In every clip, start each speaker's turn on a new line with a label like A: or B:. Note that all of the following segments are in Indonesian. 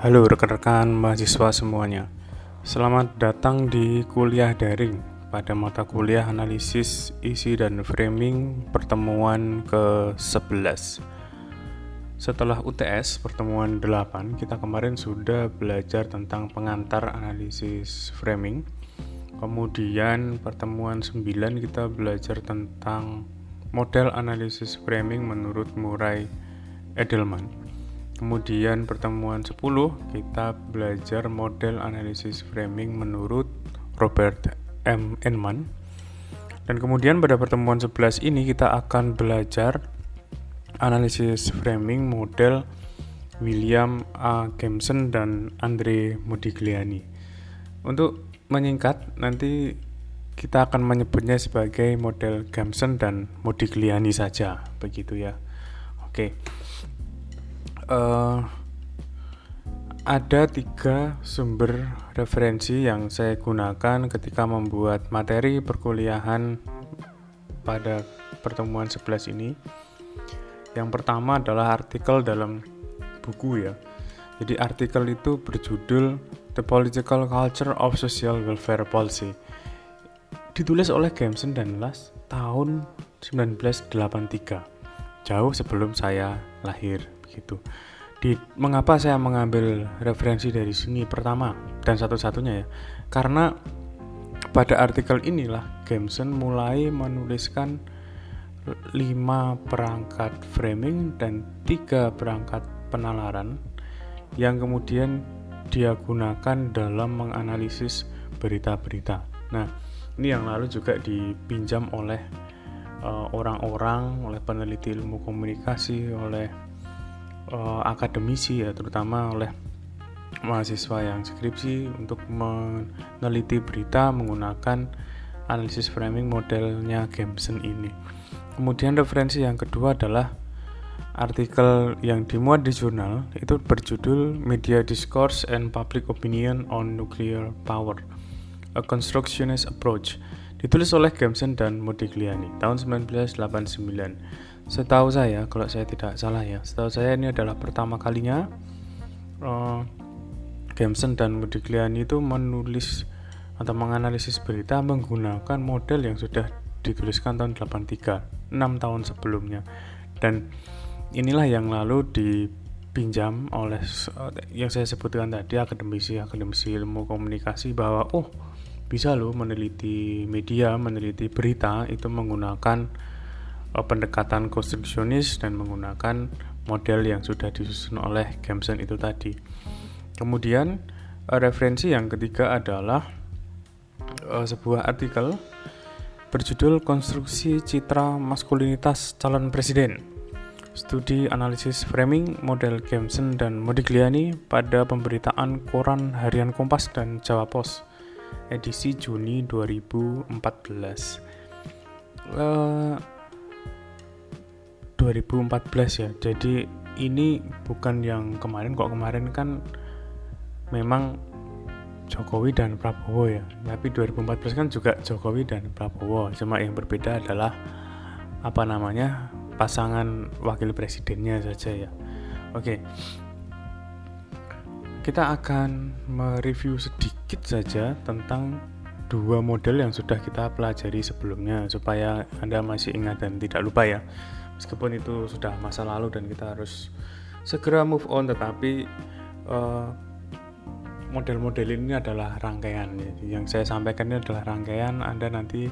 A: Halo rekan-rekan mahasiswa semuanya. Selamat datang di kuliah daring pada mata kuliah analisis isi dan framing pertemuan ke-11. Setelah UTS pertemuan 8, kita kemarin sudah belajar tentang pengantar analisis framing. Kemudian pertemuan 9 kita belajar tentang model analisis framing menurut Murray Edelman. Kemudian pertemuan 10 kita belajar model analisis framing menurut Robert M. Enman. Dan kemudian pada pertemuan 11 ini kita akan belajar analisis framing model William A. Kempson dan Andre Modigliani. Untuk menyingkat, nanti kita akan menyebutnya sebagai model Kempson dan Modigliani saja, begitu ya. Oke uh, ada tiga sumber referensi yang saya gunakan ketika membuat materi perkuliahan pada pertemuan 11 ini. Yang pertama adalah artikel dalam buku ya. Jadi artikel itu berjudul The Political Culture of Social Welfare Policy. Ditulis oleh Gamson dan Las tahun 1983. Jauh sebelum saya lahir gitu. Di mengapa saya mengambil referensi dari sini pertama dan satu-satunya ya? Karena pada artikel inilah Gamson mulai menuliskan lima perangkat framing dan tiga perangkat penalaran yang kemudian dia gunakan dalam menganalisis berita-berita. Nah, ini yang lalu juga dipinjam oleh eh, orang-orang, uh, oleh peneliti ilmu komunikasi, oleh uh, akademisi ya terutama oleh mahasiswa yang skripsi untuk meneliti berita menggunakan analisis framing modelnya Gamson ini. Kemudian referensi yang kedua adalah artikel yang dimuat di jurnal itu berjudul Media Discourse and Public Opinion on Nuclear Power, A Constructionist Approach, ditulis oleh Gamson dan Modigliani tahun 1989. Setahu saya, kalau saya tidak salah ya, setahu saya ini adalah pertama kalinya uh, Gamson dan Modigliani itu menulis atau menganalisis berita menggunakan model yang sudah dituliskan tahun 83, 6 tahun sebelumnya. Dan inilah yang lalu dipinjam oleh yang saya sebutkan tadi akademisi-akademisi ilmu komunikasi bahwa oh bisa loh meneliti media, meneliti berita itu menggunakan pendekatan konstruksionis dan menggunakan model yang sudah disusun oleh Gamson itu tadi. Kemudian uh, referensi yang ketiga adalah uh, sebuah artikel berjudul Konstruksi Citra Maskulinitas Calon Presiden. Studi analisis framing model Gamson dan Modigliani pada pemberitaan koran Harian Kompas dan Jawa Pos edisi Juni 2014. Uh, 2014 ya. Jadi ini bukan yang kemarin kok kemarin kan memang Jokowi dan Prabowo ya. Tapi 2014 kan juga Jokowi dan Prabowo. Cuma yang berbeda adalah apa namanya pasangan wakil presidennya saja ya. Oke. Kita akan mereview sedikit saja tentang dua model yang sudah kita pelajari sebelumnya supaya Anda masih ingat dan tidak lupa ya meskipun itu sudah masa lalu dan kita harus segera move on tetapi eh, model-model ini adalah rangkaian ya. yang saya sampaikan ini adalah rangkaian Anda nanti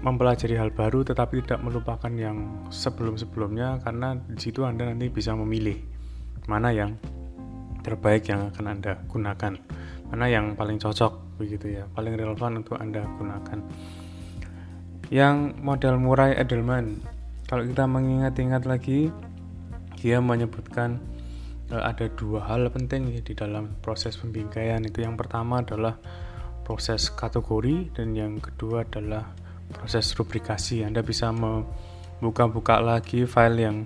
A: mempelajari hal baru tetapi tidak melupakan yang sebelum-sebelumnya karena di situ Anda nanti bisa memilih mana yang terbaik yang akan Anda gunakan mana yang paling cocok begitu ya paling relevan untuk Anda gunakan yang model Murray Edelman kalau kita mengingat-ingat lagi dia menyebutkan uh, ada dua hal penting ya, di dalam proses pembingkaian itu. Yang pertama adalah proses kategori dan yang kedua adalah proses rubrikasi. Anda bisa membuka-buka lagi file yang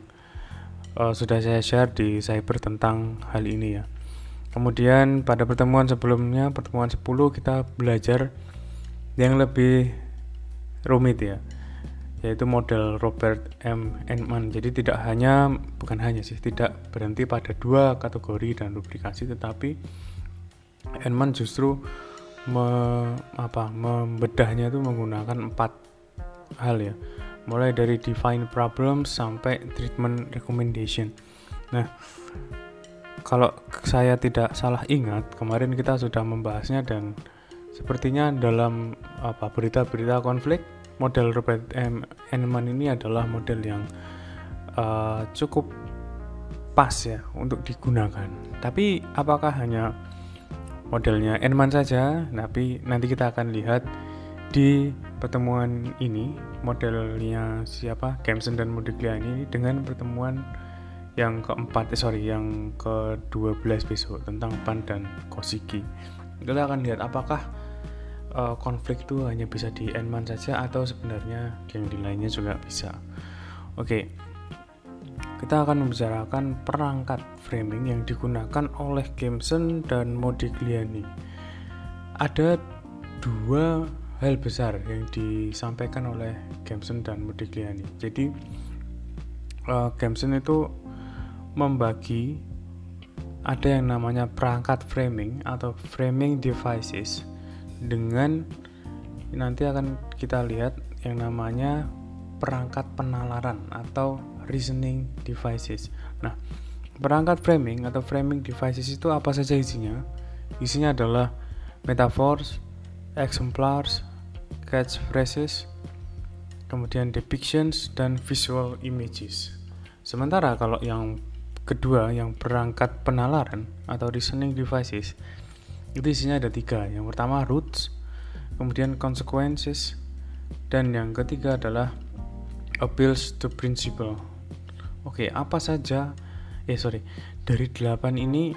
A: uh, sudah saya share di cyber tentang hal ini ya. Kemudian pada pertemuan sebelumnya pertemuan 10 kita belajar yang lebih rumit ya yaitu model Robert M. Enman. Jadi tidak hanya bukan hanya sih tidak berhenti pada dua kategori dan rubrikasi tetapi Enman justru me, apa membedahnya itu menggunakan empat hal ya. Mulai dari define problem sampai treatment recommendation. Nah, kalau saya tidak salah ingat, kemarin kita sudah membahasnya dan sepertinya dalam apa berita-berita konflik model Robert M. Enman ini adalah model yang uh, cukup pas ya untuk digunakan. Tapi apakah hanya modelnya Enman saja? Tapi nanti kita akan lihat di pertemuan ini modelnya siapa Kempson dan Modigliani dengan pertemuan yang keempat eh, sorry yang ke-12 besok tentang Pan dan Kosiki kita akan lihat apakah uh, konflik itu hanya bisa di Enman saja atau sebenarnya yang di lainnya juga bisa. Oke, kita akan membicarakan perangkat framing yang digunakan oleh Gameson dan Modigliani. Ada dua hal besar yang disampaikan oleh Gameson dan Modigliani. Jadi uh, Gameson itu membagi ada yang namanya perangkat framing atau framing devices dengan nanti akan kita lihat yang namanya perangkat penalaran atau reasoning devices. Nah, perangkat framing atau framing devices itu apa saja isinya? Isinya adalah metaphors, exemplars, catchphrases, kemudian depictions dan visual images. Sementara kalau yang kedua yang perangkat penalaran atau reasoning devices itu isinya ada tiga. Yang pertama roots kemudian consequences dan yang ketiga adalah appeals to principle. Oke apa saja eh sorry dari delapan ini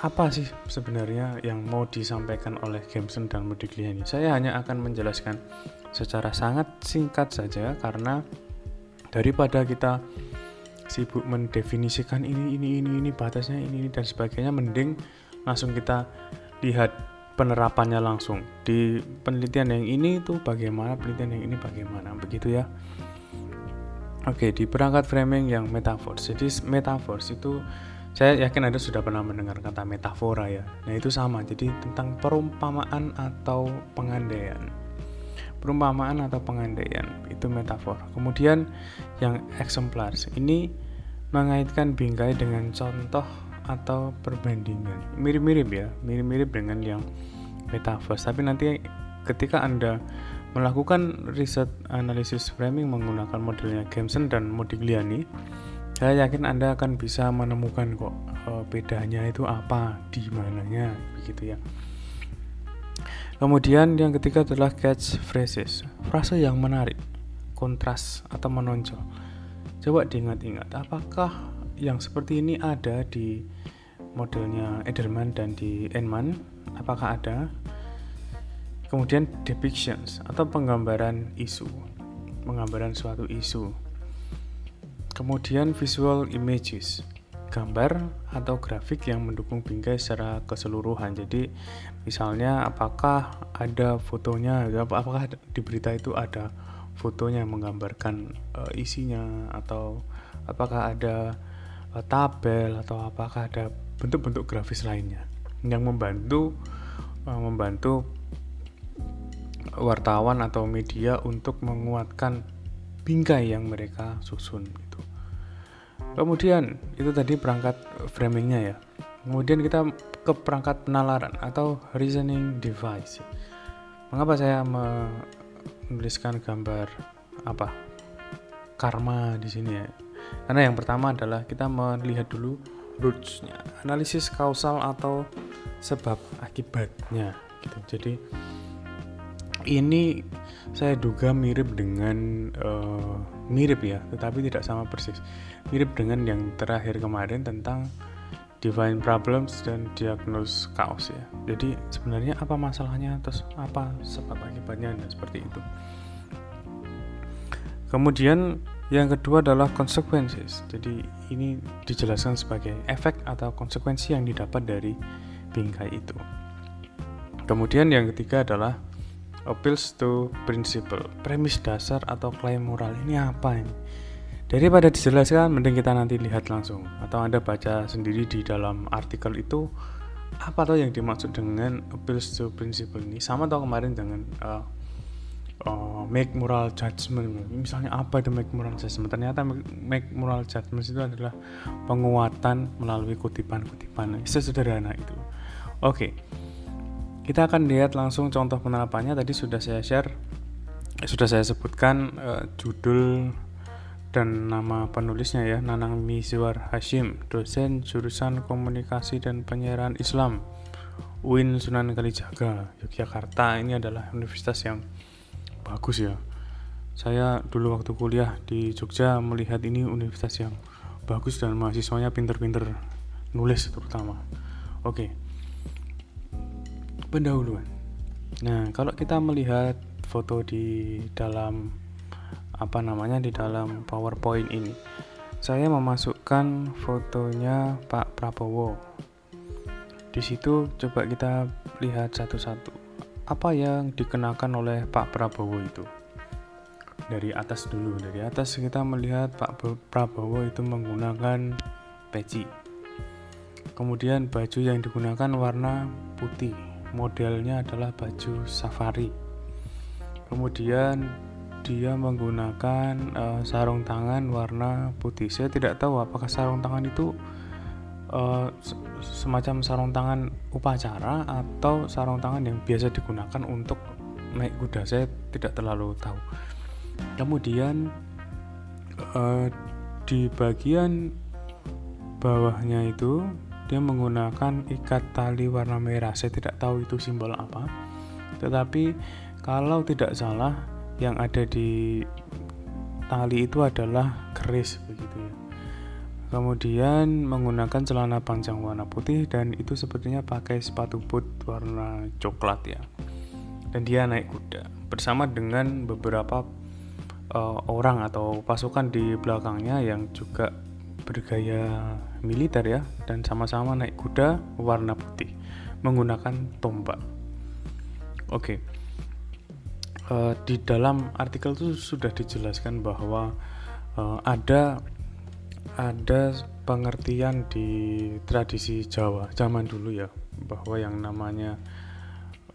A: apa sih sebenarnya yang mau disampaikan oleh Gameson dan Modigliani? Saya hanya akan menjelaskan secara sangat singkat saja karena daripada kita sibuk mendefinisikan ini ini ini ini batasnya ini, ini dan sebagainya mending langsung kita lihat penerapannya langsung. Di penelitian yang ini itu bagaimana penelitian yang ini bagaimana begitu ya. Oke di perangkat framing yang metaphors jadi metaphors itu saya yakin Anda sudah pernah mendengar kata metafora ya. Nah itu sama. Jadi tentang perumpamaan atau pengandaian. Perumpamaan atau pengandaian itu metafor kemudian yang exemplars. Ini mengaitkan bingkai dengan contoh atau perbandingan. Mirip-mirip ya mirip-mirip dengan yang metaverse. Tapi nanti ketika anda melakukan riset analisis framing menggunakan modelnya Gamson dan Modigliani saya yakin anda akan bisa menemukan kok uh, bedanya itu apa di mananya begitu ya. Kemudian yang ketiga adalah catch phrases frase yang menarik kontras atau menonjol. Coba diingat-ingat apakah yang seperti ini ada di modelnya Ederman dan di Enman apakah ada? Kemudian depictions atau penggambaran isu penggambaran suatu isu. Kemudian visual images gambar atau grafik yang mendukung bingkai secara keseluruhan. Jadi misalnya apakah ada fotonya apakah di berita itu ada fotonya menggambarkan uh, isinya atau apakah ada uh, tabel atau apakah ada bentuk-bentuk grafis lainnya yang membantu uh, membantu wartawan atau media untuk menguatkan bingkai yang mereka susun itu. Kemudian itu tadi perangkat framingnya ya. Kemudian kita ke perangkat penalaran atau reasoning device. Mengapa saya menuliskan gambar apa karma di sini ya karena yang pertama adalah kita melihat dulu rootsnya analisis kausal atau sebab akibatnya gitu jadi ini saya duga mirip dengan uh, mirip ya tetapi tidak sama persis mirip dengan yang terakhir kemarin tentang divine problems dan diagnose chaos ya. Jadi sebenarnya apa masalahnya terus apa sebab akibatnya dan seperti itu. Kemudian yang kedua adalah consequences. Jadi ini dijelaskan sebagai efek atau konsekuensi yang didapat dari bingkai itu. Kemudian yang ketiga adalah appeals to principle premis dasar atau klaim moral ini apa ini daripada dijelaskan mending kita nanti lihat langsung atau anda baca sendiri di dalam artikel itu apa tuh yang dimaksud dengan appeals to principle ini sama atau kemarin dengan uh, uh, make moral judgment. Misalnya apa itu make moral judgment? Ternyata make moral judgment itu adalah penguatan melalui kutipan-kutipan sesederhana itu. Oke okay. kita akan lihat langsung contoh penerapannya. Tadi sudah saya share sudah saya sebutkan uh, judul dan nama penulisnya ya Nanang Mizwar Hashim dosen jurusan komunikasi dan penyiaran Islam UIN Sunan Kalijaga Yogyakarta. Ini adalah universitas yang bagus ya. Saya dulu waktu kuliah di Jogja melihat ini universitas yang bagus dan mahasiswanya pinter-pinter nulis terutama. Oke. Pendahuluan. Nah kalau kita melihat foto di dalam apa namanya di dalam powerpoint ini saya memasukkan fotonya Pak Prabowo. Di situ coba kita lihat satu-satu apa yang dikenakan oleh Pak Prabowo itu? Dari atas dulu dari atas kita melihat Pak Prabowo itu menggunakan peci. Kemudian baju yang digunakan warna putih. Modelnya adalah baju safari. Kemudian dia menggunakan uh, sarung tangan warna putih. Saya tidak tahu apakah sarung tangan itu uh, semacam sarung tangan upacara atau sarung tangan yang biasa digunakan untuk naik kuda. Saya tidak terlalu tahu. Kemudian uh, di bagian bawahnya itu dia menggunakan ikat tali warna merah. Saya tidak tahu itu simbol apa. Tetapi kalau tidak salah yang ada di tali itu adalah keris begitu ya kemudian menggunakan celana panjang warna putih dan itu sepertinya pakai sepatu boot warna coklat ya dan dia naik kuda bersama dengan beberapa uh, orang atau pasukan di belakangnya yang juga bergaya militer ya dan sama-sama naik kuda warna putih menggunakan tombak oke okay. uh, di dalam artikel itu sudah dijelaskan bahwa uh, ada ada pengertian di tradisi Jawa zaman dulu ya bahwa yang namanya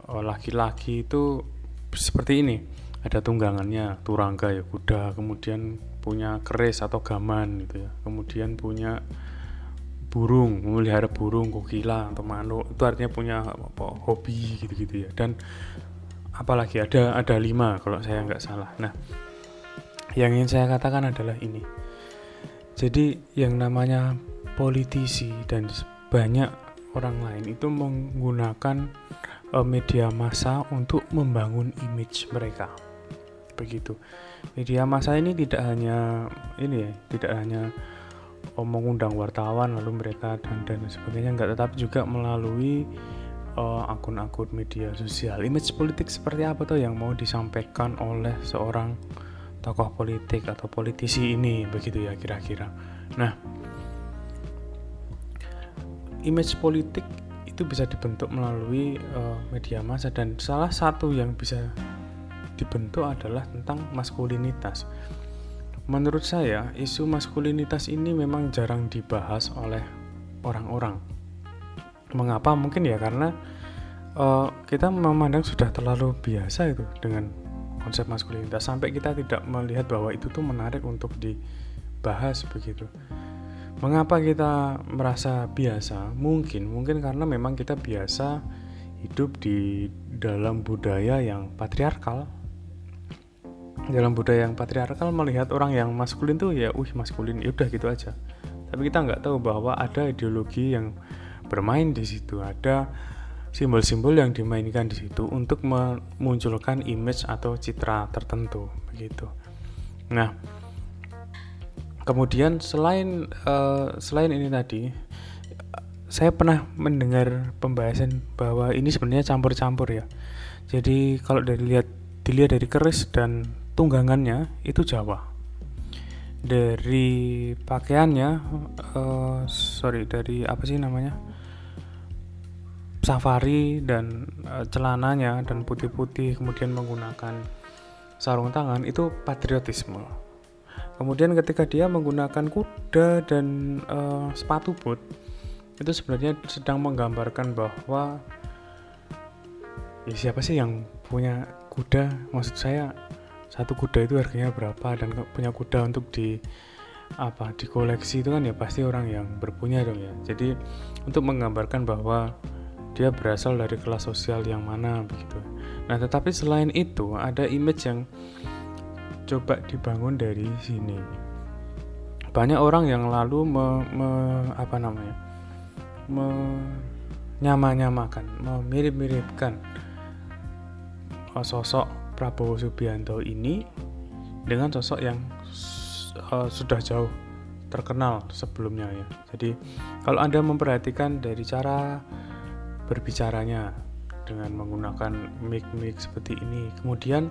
A: oh, laki-laki itu seperti ini. Ada tunggangannya turangga ya kuda kemudian punya keris atau gaman gitu ya. Kemudian punya burung memelihara burung kukila atau manuk. Itu artinya punya apa hobi gitu-gitu ya. Dan apalagi ada ada lima kalau saya nggak salah. Nah yang ingin saya katakan adalah ini jadi yang namanya politisi dan banyak orang lain itu menggunakan uh, media massa untuk membangun image mereka. Begitu. Media massa ini tidak hanya ini ya, tidak hanya oh, mengundang wartawan lalu mereka dan dan sebagainya enggak tetapi juga melalui uh, akun-akun media sosial. Image politik seperti apa tuh yang mau disampaikan oleh seorang tokoh politik atau politisi ini begitu ya kira-kira. Nah, image politik itu bisa dibentuk melalui uh, media massa dan salah satu yang bisa dibentuk adalah tentang maskulinitas. Menurut saya, isu maskulinitas ini memang jarang dibahas oleh orang-orang. Mengapa? Mungkin ya karena uh, kita memandang sudah terlalu biasa itu dengan konsep maskulinitas sampai kita tidak melihat bahwa itu tuh menarik untuk dibahas begitu. Mengapa kita merasa biasa? Mungkin mungkin karena memang kita biasa hidup di dalam budaya yang patriarkal. Dalam budaya yang patriarkal melihat orang yang maskulin tuh ya, uh maskulin, ya udah gitu aja. Tapi kita nggak tahu bahwa ada ideologi yang bermain di situ, ada simbol-simbol yang dimainkan di situ untuk memunculkan image atau citra tertentu begitu. Nah, kemudian selain uh, selain ini tadi saya pernah mendengar pembahasan bahwa ini sebenarnya campur-campur ya. Jadi kalau dari lihat dilihat dari keris dan tunggangannya itu Jawa. Dari pakaiannya uh, sorry dari apa sih namanya? Safari dan uh, celananya dan putih-putih kemudian menggunakan sarung tangan itu patriotisme. Kemudian ketika dia menggunakan kuda dan uh, sepatu boot itu sebenarnya sedang menggambarkan bahwa ya siapa sih yang punya kuda maksud saya satu kuda itu harganya berapa dan punya kuda untuk di apa di koleksi itu kan ya pasti orang yang berpunya dong ya jadi untuk menggambarkan bahwa dia berasal dari kelas sosial yang mana begitu nah tetapi selain itu ada image yang coba dibangun dari sini banyak orang yang lalu me, me, apa namanya menyama-nyamakan memirip-miripkan sosok Prabowo Subianto ini dengan sosok yang uh, sudah jauh terkenal sebelumnya ya. Jadi kalau Anda memperhatikan dari cara berbicaranya dengan menggunakan mic-mic seperti ini, kemudian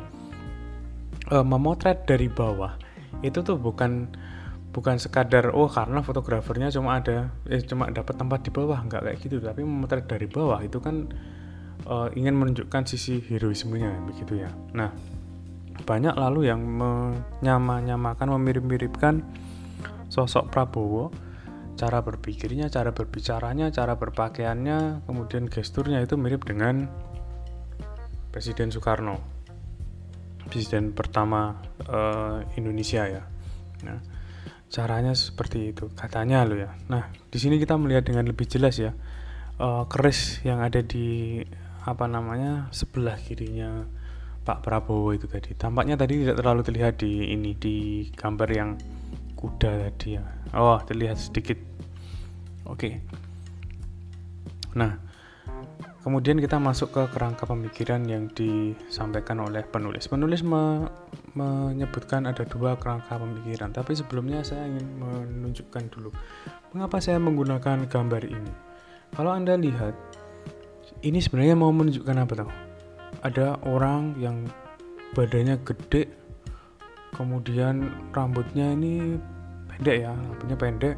A: uh, memotret dari bawah, itu tuh bukan bukan sekadar oh karena fotografernya cuma ada eh cuma dapat tempat di bawah nggak kayak gitu. Tapi memotret dari bawah itu kan uh, ingin menunjukkan sisi heroismenya begitu ya. Nah banyak lalu yang menyama-nyamakan memirip-miripkan sosok Prabowo cara berpikirnya, cara berbicaranya, cara berpakaiannya, kemudian gesturnya itu mirip dengan Presiden Soekarno, presiden pertama uh, Indonesia ya. Nah, caranya seperti itu katanya lo ya. Nah, di sini kita melihat dengan lebih jelas ya uh, keris yang ada di apa namanya sebelah kirinya Pak Prabowo itu tadi. Tampaknya tadi tidak terlalu terlihat di ini di gambar yang kuda tadi ya. Oh, terlihat sedikit. Oke. Nah, kemudian kita masuk ke kerangka pemikiran yang disampaikan oleh penulis. Penulis me menyebutkan ada dua kerangka pemikiran, tapi sebelumnya saya ingin menunjukkan dulu mengapa saya menggunakan gambar ini. Kalau Anda lihat, ini sebenarnya mau menunjukkan apa tahu? ada orang yang badannya gede kemudian rambutnya ini pendek ya rambutnya pendek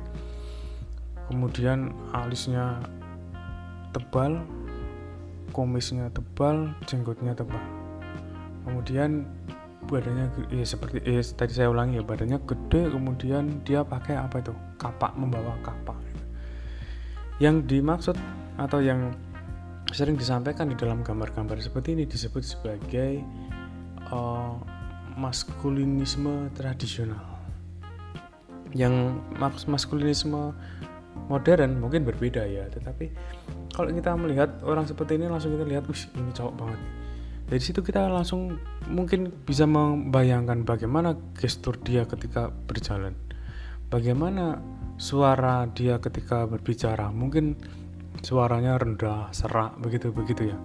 A: kemudian alisnya tebal kumisnya tebal jenggotnya tebal. Kemudian badannya ya seperti eh, tadi saya ulangi ya badannya gede kemudian dia pakai apa itu? Kapak membawa kapak. Yang dimaksud atau yang sering disampaikan di dalam gambar-gambar seperti ini disebut sebagai uh, maskulinisme tradisional. Yang mas maskulinisme modern mungkin berbeda ya, tetapi kalau kita melihat orang seperti ini langsung kita lihat, wih ini cowok banget. Dari situ kita langsung mungkin bisa membayangkan bagaimana gestur dia ketika berjalan, bagaimana suara dia ketika berbicara, mungkin suaranya rendah, serak, begitu-begitu ya.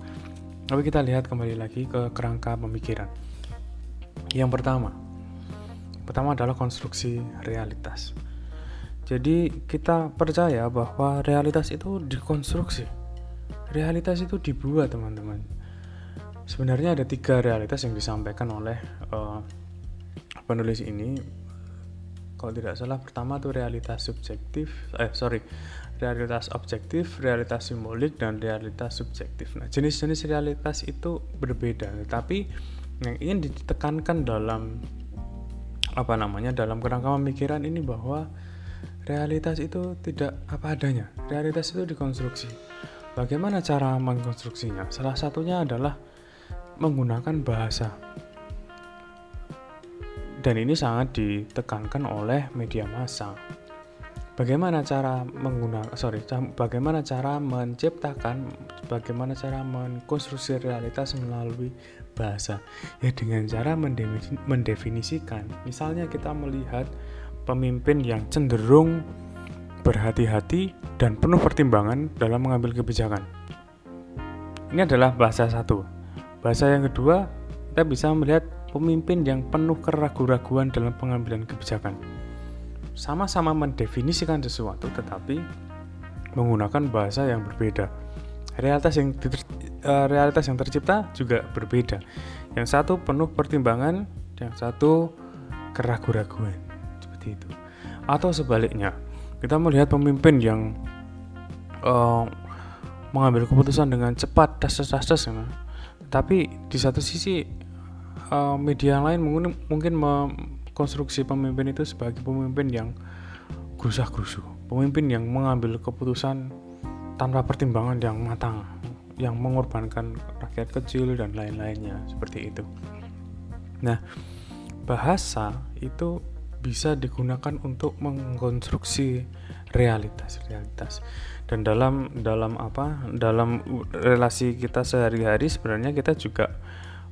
A: Tapi kita lihat kembali lagi ke kerangka pemikiran. Yang pertama, pertama adalah konstruksi realitas. Jadi kita percaya bahwa realitas itu dikonstruksi. Realitas itu dibuat teman-teman. Sebenarnya ada tiga realitas yang disampaikan oleh uh, penulis ini. Kalau tidak salah pertama itu realitas subjektif, eh sorry, realitas objektif, realitas simbolik, dan realitas subjektif. Nah, jenis-jenis realitas itu berbeda, tetapi yang ingin ditekankan dalam apa namanya dalam kerangka pemikiran ini bahwa realitas itu tidak apa adanya. Realitas itu dikonstruksi. Bagaimana cara mengkonstruksinya? Salah satunya adalah menggunakan bahasa. Dan ini sangat ditekankan oleh media massa bagaimana cara menggunakan sorry bagaimana cara menciptakan bagaimana cara mengkonstruksi realitas melalui bahasa ya dengan cara mendefinisikan misalnya kita melihat pemimpin yang cenderung berhati-hati dan penuh pertimbangan dalam mengambil kebijakan ini adalah bahasa satu bahasa yang kedua kita bisa melihat pemimpin yang penuh keraguan-raguan dalam pengambilan kebijakan sama-sama mendefinisikan sesuatu tetapi menggunakan bahasa yang berbeda. Realitas yang uh, realitas yang tercipta juga berbeda. Yang satu penuh pertimbangan, yang satu keraguan-raguan. Seperti itu. Atau sebaliknya, kita melihat pemimpin yang uh, mengambil keputusan dengan cepat das das, das nah. tapi di satu sisi uh, media lain mungkin mengkonstruksi pemimpin itu sebagai pemimpin yang gusah grusuh pemimpin yang mengambil keputusan tanpa pertimbangan yang matang yang mengorbankan rakyat kecil dan lain-lainnya seperti itu nah bahasa itu bisa digunakan untuk mengkonstruksi realitas realitas. Dan dalam dalam apa dalam relasi kita sehari-hari sebenarnya kita juga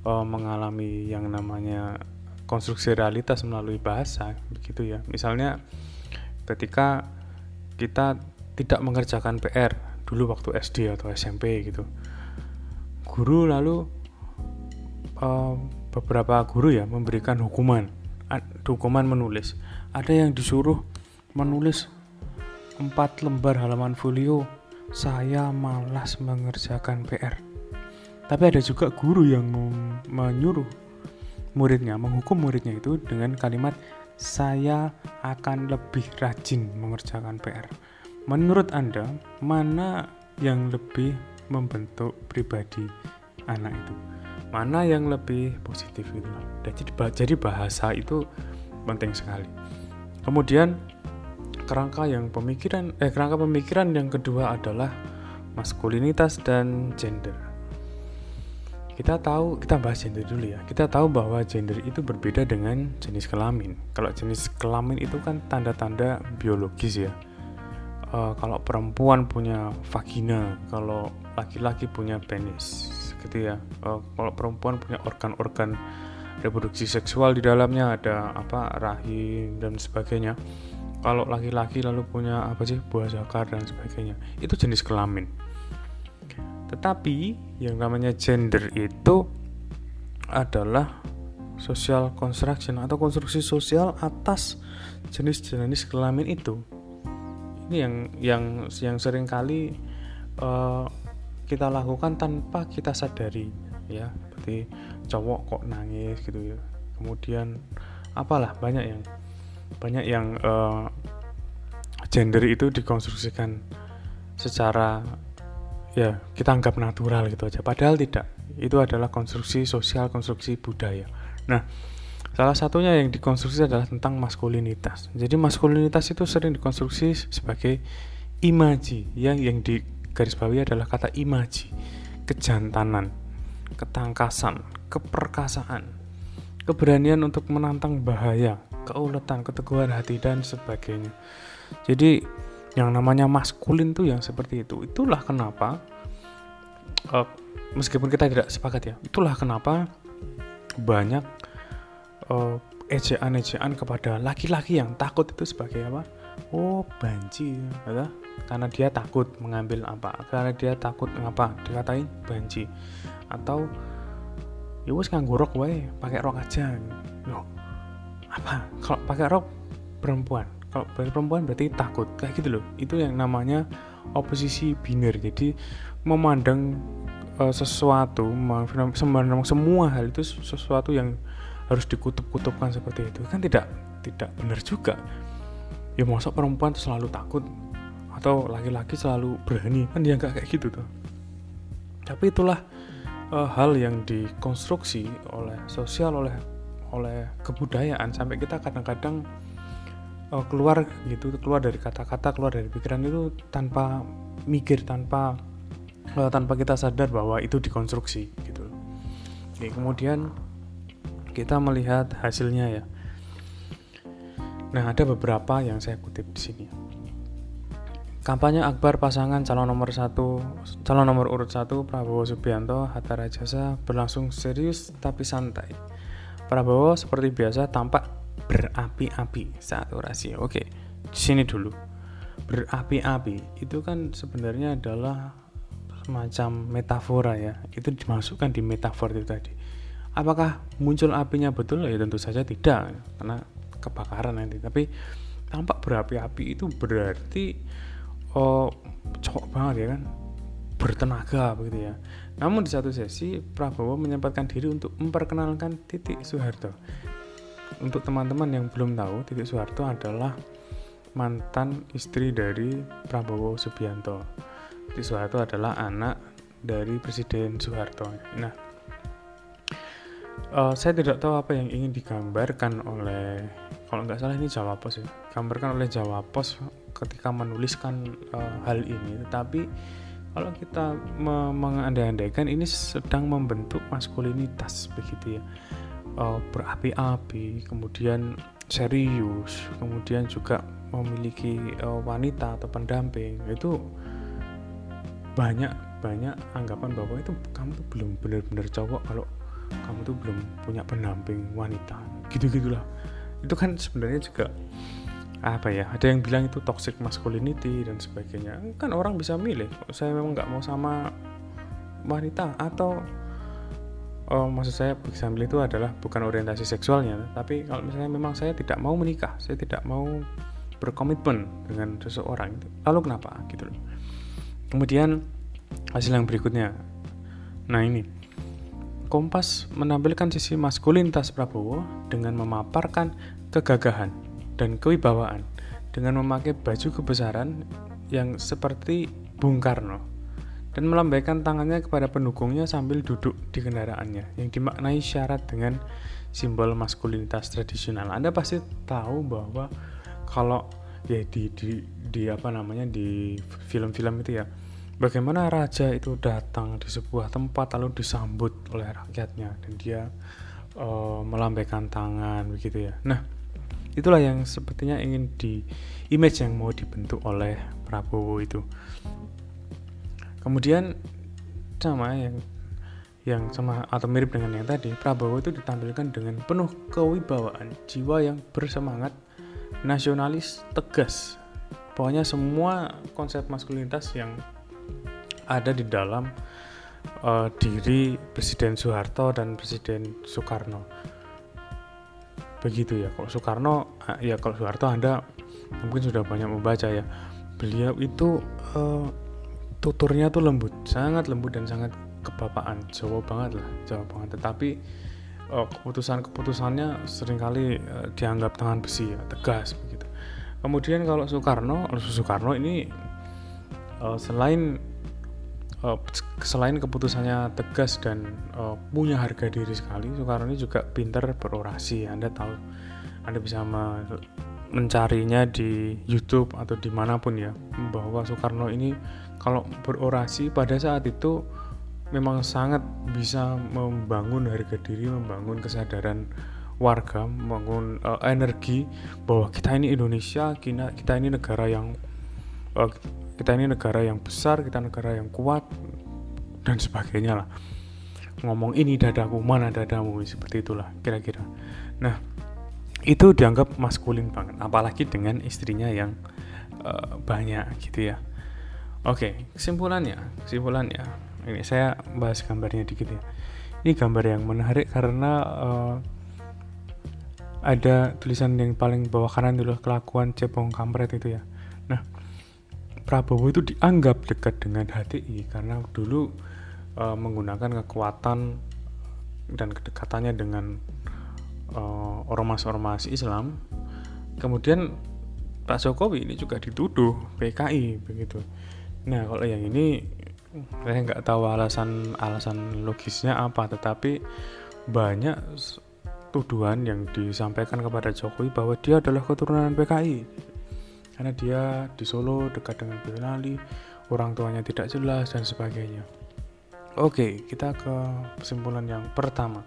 A: uh, mengalami yang namanya konstruksi realitas melalui bahasa begitu ya. Misalnya ketika kita tidak mengerjakan PR dulu waktu SD atau SMP gitu. Guru lalu uh, beberapa guru ya memberikan hukuman hukuman menulis. Ada yang disuruh menulis empat lembar halaman folio. Saya malas mengerjakan PR tapi ada juga guru yang menyuruh muridnya menghukum muridnya itu dengan kalimat saya akan lebih rajin mengerjakan PR menurut anda mana yang lebih membentuk pribadi anak itu mana yang lebih positif gitu? Jadi jadi bahasa itu penting sekali. Kemudian kerangka yang pemikiran eh kerangka pemikiran yang kedua adalah maskulinitas dan gender. Kita tahu kita bahas gender dulu ya. Kita tahu bahwa gender itu berbeda dengan jenis kelamin. Kalau jenis kelamin itu kan tanda-tanda biologis ya. Uh, kalau perempuan punya vagina kalau laki-laki punya penis gitu ya. Uh, kalau perempuan punya organ-organ reproduksi seksual di dalamnya ada apa rahim dan sebagainya. Kalau laki-laki lalu punya apa sih buah zakar dan sebagainya itu jenis kelamin. Tetapi yang namanya gender itu adalah social construction atau konstruksi sosial atas jenis-jenis kelamin itu. Ini yang yang yang sering kali uh, kita lakukan tanpa kita sadari ya. Seperti cowok kok nangis gitu ya. Kemudian apalah banyak yang banyak yang uh, gender itu dikonstruksikan secara ya kita anggap natural gitu aja. Padahal tidak. Itu adalah konstruksi sosial konstruksi budaya. Nah salah satunya yang dikonstruksi adalah tentang maskulinitas. Jadi maskulinitas itu sering dikonstruksi sebagai imaji yang yang di garis bawahi adalah kata imaji, kejantanan, ketangkasan, keperkasaan, keberanian untuk menantang bahaya, keuletan, keteguhan hati dan sebagainya. Jadi yang namanya maskulin tuh yang seperti itu. Itulah kenapa uh, meskipun kita tidak sepakat ya, itulah kenapa banyak uh, ejaan-ejaan kepada laki-laki yang takut itu sebagai apa? Oh, banci, ya karena dia takut mengambil apa? Karena dia takut ngapa? Dikatain banci atau ya wes nganggo rok wae pakai rok aja. Loh apa? Kalau pakai rok perempuan. Kalau berarti perempuan berarti takut. Kayak gitu loh itu yang namanya oposisi biner. Jadi memandang uh, sesuatu memandang semua hal itu sesuatu yang harus dikutub-kutubkan seperti itu. Kan tidak tidak benar juga. Ya masa perempuan selalu takut atau laki-laki selalu berani. Kan dia nggak kayak gitu tuh. Tapi itulah uh, hal yang dikonstruksi oleh sosial oleh oleh kebudayaan. Sampai kita kadang-kadang uh, keluar gitu keluar dari kata-kata keluar dari pikiran itu tanpa mikir tanpa uh, tanpa kita sadar bahwa itu dikonstruksi gitu. Oke, kemudian kita melihat hasilnya ya. Nah ada beberapa yang saya kutip di sini Kampanye Akbar pasangan calon nomor satu, calon nomor urut satu Prabowo Subianto Hatta Rajasa berlangsung serius tapi santai. Prabowo seperti biasa tampak berapi-api saat orasi. Oke, sini dulu. Berapi-api itu kan sebenarnya adalah semacam metafora ya. Itu dimasukkan di metafor itu tadi. Apakah muncul apinya betul? Ya tentu saja tidak, karena kebakaran nanti. Tapi tampak berapi-api itu berarti oh cowok banget ya kan? Bertenaga begitu ya. Namun di satu sesi Prabowo menyempatkan diri untuk memperkenalkan Titik Soeharto. Untuk teman-teman yang belum tahu Titik Soeharto adalah mantan istri dari Prabowo Subianto. Soeharto adalah anak dari Presiden Soeharto. Nah, uh, saya tidak tahu apa yang ingin digambarkan oleh kalau nggak salah ini Jawa Pos ya, gambarkan oleh Jawa Pos ketika menuliskan uh, hal ini. Tetapi kalau kita me mengandai-andaikan ini sedang membentuk maskulinitas begitu ya, uh, berapi-api, kemudian serius, kemudian juga memiliki uh, wanita atau pendamping. Itu banyak banyak anggapan bahwa itu kamu tuh belum benar-benar cowok kalau kamu tuh belum punya pendamping wanita. Gitu gitulah itu kan sebenarnya juga apa ya ada yang bilang itu toxic masculinity dan sebagainya. Kan orang bisa milih. Saya memang nggak mau sama wanita atau oh, maksud saya bisa milih itu adalah bukan orientasi seksualnya. Tapi kalau misalnya memang saya tidak mau menikah saya tidak mau berkomitmen dengan seseorang lalu kenapa? Gitu loh. Kemudian hasil yang berikutnya. Nah ini. Kompas menampilkan sisi maskulinitas Prabowo dengan memaparkan kegagahan dan kewibawaan dengan memakai baju kebesaran yang seperti Bung Karno dan melambaikan tangannya kepada pendukungnya sambil duduk di kendaraannya yang dimaknai syarat dengan simbol maskulinitas tradisional. Anda pasti tahu bahwa kalau ya di di, di apa namanya di film-film itu ya bagaimana raja itu datang di sebuah tempat lalu disambut oleh rakyatnya dan dia uh, melambaikan tangan begitu ya. Nah, itulah yang sepertinya ingin di image yang mau dibentuk oleh Prabowo itu. Kemudian sama yang yang sama atau mirip dengan yang tadi, Prabowo itu ditampilkan dengan penuh kewibawaan, jiwa yang bersemangat, nasionalis, tegas. Pokoknya semua konsep maskulinitas yang ada di dalam uh, diri Presiden Soeharto dan Presiden Soekarno. Begitu ya. Kalau Soekarno, ya kalau Soeharto Anda mungkin sudah banyak membaca ya. Beliau itu uh, tuturnya tuh lembut, sangat lembut dan sangat kebapaan, Jawa banget lah, Jawa banget. Tetapi uh, keputusan-keputusannya sering kali uh, dianggap tangan besi ya, tegas begitu. Kemudian kalau Soekarno, Soekarno ini uh, selain uh, selain keputusannya tegas dan uh, punya harga diri sekali Soekarno ini juga pintar berorasi. Anda tahu Anda bisa me mencarinya di YouTube atau di mana pun ya bahwa Soekarno ini kalau berorasi pada saat itu memang sangat bisa membangun harga diri membangun kesadaran warga membangun uh, energi bahwa kita ini Indonesia kita ini negara yang uh, kita ini negara yang besar kita negara yang kuat dan sebagainya lah. Ngomong ini dadaku mana dadamu? Seperti itulah kira-kira. Nah itu dianggap maskulin banget apalagi dengan istrinya yang uh, banyak gitu ya. Oke kesimpulannya kesimpulannya ini saya bahas gambarnya dikit ya. Ini gambar yang menarik karena uh, ada tulisan yang paling bawah kanan dulu kelakuan cepong kampret itu ya Prabowo itu dianggap dekat dengan HTI karena dulu e, menggunakan kekuatan dan kedekatannya dengan ormas-ormas Islam. Kemudian Pak Jokowi ini juga dituduh PKI begitu. Nah kalau yang ini saya nggak tahu alasan alasan logisnya apa, tetapi banyak tuduhan yang disampaikan kepada Jokowi bahwa dia adalah keturunan PKI karena dia di Solo dekat dengan Boyolali orang tuanya tidak jelas dan sebagainya. Oke kita ke kesimpulan yang pertama.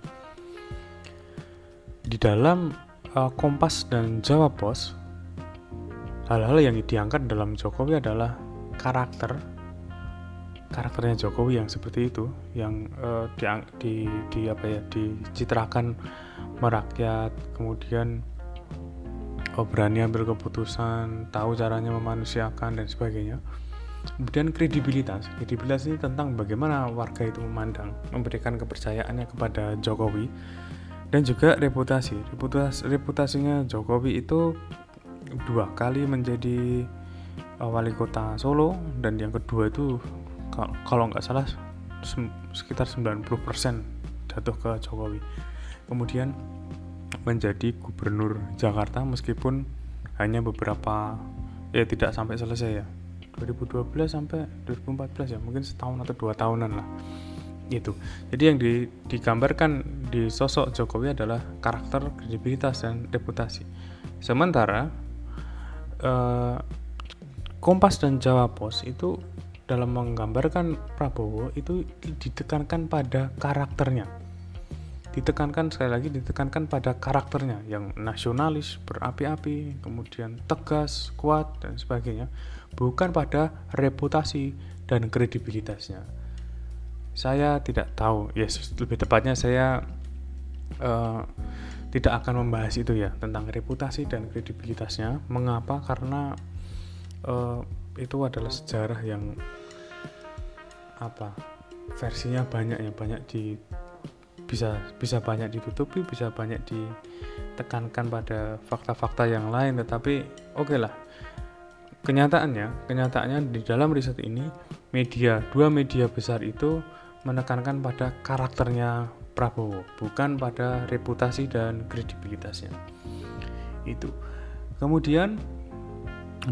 A: Di dalam uh, Kompas dan Jawa Pos hal-hal yang diangkat dalam Jokowi adalah karakter karakternya Jokowi yang seperti itu yang uh, di, di, di apa ya dicitrakan merakyat kemudian oh, berani ambil keputusan, tahu caranya memanusiakan dan sebagainya. Kemudian kredibilitas. Kredibilitas ini tentang bagaimana warga itu memandang, memberikan kepercayaannya kepada Jokowi dan juga reputasi. Reputasi reputasinya Jokowi itu dua kali menjadi uh, wali kota Solo dan yang kedua itu kalau nggak salah sekitar 90% jatuh ke Jokowi. Kemudian menjadi gubernur Jakarta meskipun hanya beberapa ya tidak sampai selesai ya. 2012 sampai 2014 ya mungkin setahun atau dua tahunan lah itu jadi yang di, digambarkan di sosok Jokowi adalah karakter kredibilitas dan reputasi. Sementara eh, Kompas dan Jawa Pos itu dalam menggambarkan Prabowo itu ditekankan pada karakternya ditekankan sekali lagi ditekankan pada karakternya yang nasionalis berapi-api kemudian tegas kuat dan sebagainya bukan pada reputasi dan kredibilitasnya. Saya tidak tahu ya yes, lebih tepatnya saya uh, tidak akan membahas itu ya tentang reputasi dan kredibilitasnya. Mengapa? Karena uh, itu adalah sejarah yang apa versinya banyak ya banyak di bisa bisa banyak ditutupi bisa banyak ditekankan pada fakta-fakta yang lain tetapi oke okay lah. Kenyataannya kenyataannya di dalam riset ini media dua media besar itu menekankan pada karakternya Prabowo bukan pada reputasi dan kredibilitasnya. Itu. Kemudian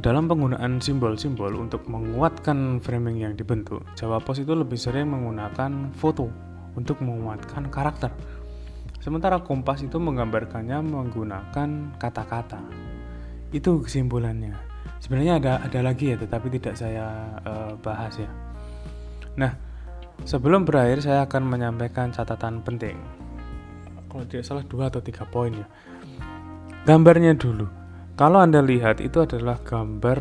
A: dalam penggunaan simbol-simbol untuk menguatkan framing yang dibentuk, Jawa Pos itu lebih sering menggunakan foto untuk menguatkan karakter. Sementara kompas itu menggambarkannya menggunakan kata-kata. Itu kesimpulannya. Sebenarnya ada ada lagi ya, tetapi tidak saya uh, bahas ya. Nah, sebelum berakhir saya akan menyampaikan catatan penting. Kalau tidak salah dua atau tiga poin ya. Gambarnya dulu. Kalau anda lihat itu adalah gambar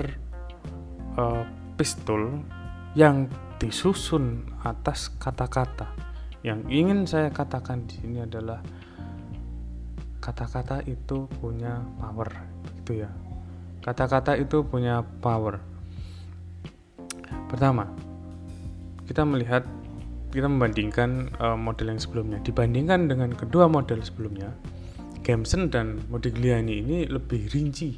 A: uh, pistol yang disusun atas kata-kata yang ingin saya katakan di sini adalah kata-kata itu punya power, gitu ya. Kata-kata itu punya power. Pertama, kita melihat kita membandingkan uh, model yang sebelumnya. Dibandingkan dengan kedua model sebelumnya, Gamson dan Modigliani ini lebih rinci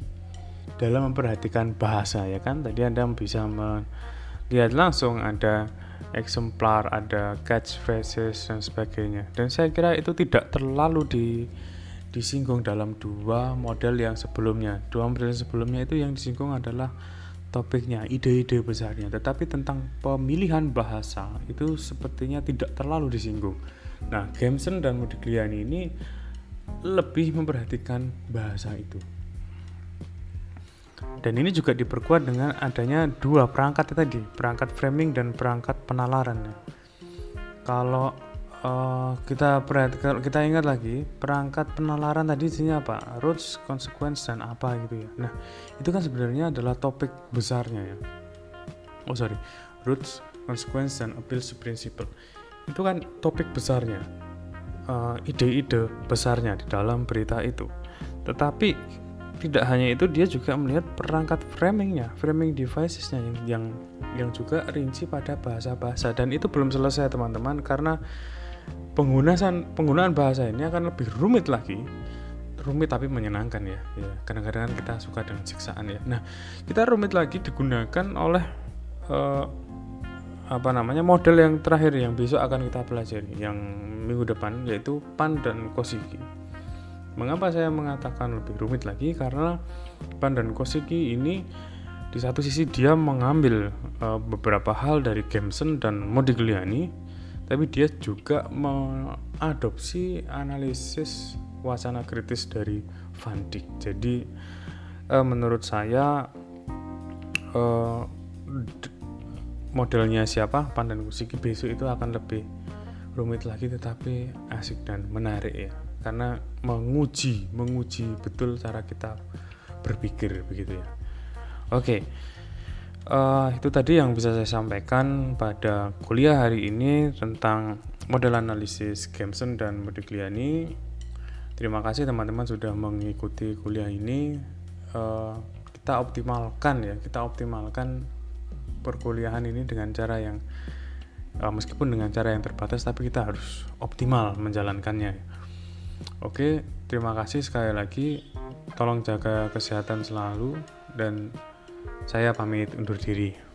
A: dalam memperhatikan bahasa ya kan. Tadi Anda bisa melihat langsung ada eksemplar, ada catchphrases dan sebagainya. Dan saya kira itu tidak terlalu di disinggung dalam dua model yang sebelumnya. Dua model yang sebelumnya itu yang disinggung adalah topiknya, ide-ide besarnya. Tetapi tentang pemilihan bahasa itu sepertinya tidak terlalu disinggung. Nah, Gamson dan Modigliani ini lebih memperhatikan bahasa itu. Dan ini juga diperkuat dengan adanya dua perangkat tadi, perangkat framing dan perangkat penalaran. Kalau uh, kita perhatikan, kita ingat lagi perangkat penalaran tadi isinya apa? Roots, consequence dan apa gitu ya. Nah, itu kan sebenarnya adalah topik besarnya ya. Oh sorry, roots, consequence dan appeals to principle. Itu kan topik besarnya, uh, ide-ide besarnya di dalam berita itu. Tetapi tidak hanya itu dia juga melihat perangkat framingnya framing devicesnya yang yang yang juga rinci pada bahasa-bahasa. Dan itu belum selesai teman-teman karena penggunaan penggunaan bahasa ini akan lebih rumit lagi. Rumit tapi menyenangkan ya ya. Kadang-kadang kan kita suka dengan siksaan ya. Nah kita rumit lagi digunakan oleh uh, apa namanya model yang terakhir yang besok akan kita pelajari yang minggu depan yaitu pan dan kosiki Mengapa saya mengatakan lebih rumit lagi? Karena Pan dan Kosiki ini di satu sisi dia mengambil uh, beberapa hal dari Gamson dan Modigliani, tapi dia juga mengadopsi analisis wacana kritis dari Van Dijk. Jadi uh, menurut saya uh, modelnya siapa Pan dan Kosiki besok itu akan lebih rumit lagi tetapi asik dan menarik ya karena menguji menguji betul cara kita berpikir begitu ya. Oke. Uh, itu tadi yang bisa saya sampaikan pada kuliah hari ini tentang model analisis Gamson dan Modigliani terima kasih teman-teman sudah mengikuti kuliah ini. Uh, kita optimalkan ya kita optimalkan perkuliahan ini dengan cara yang uh, meskipun dengan cara yang terbatas tapi kita harus optimal menjalankannya Oke, terima kasih sekali lagi. Tolong jaga kesehatan selalu dan saya pamit undur diri.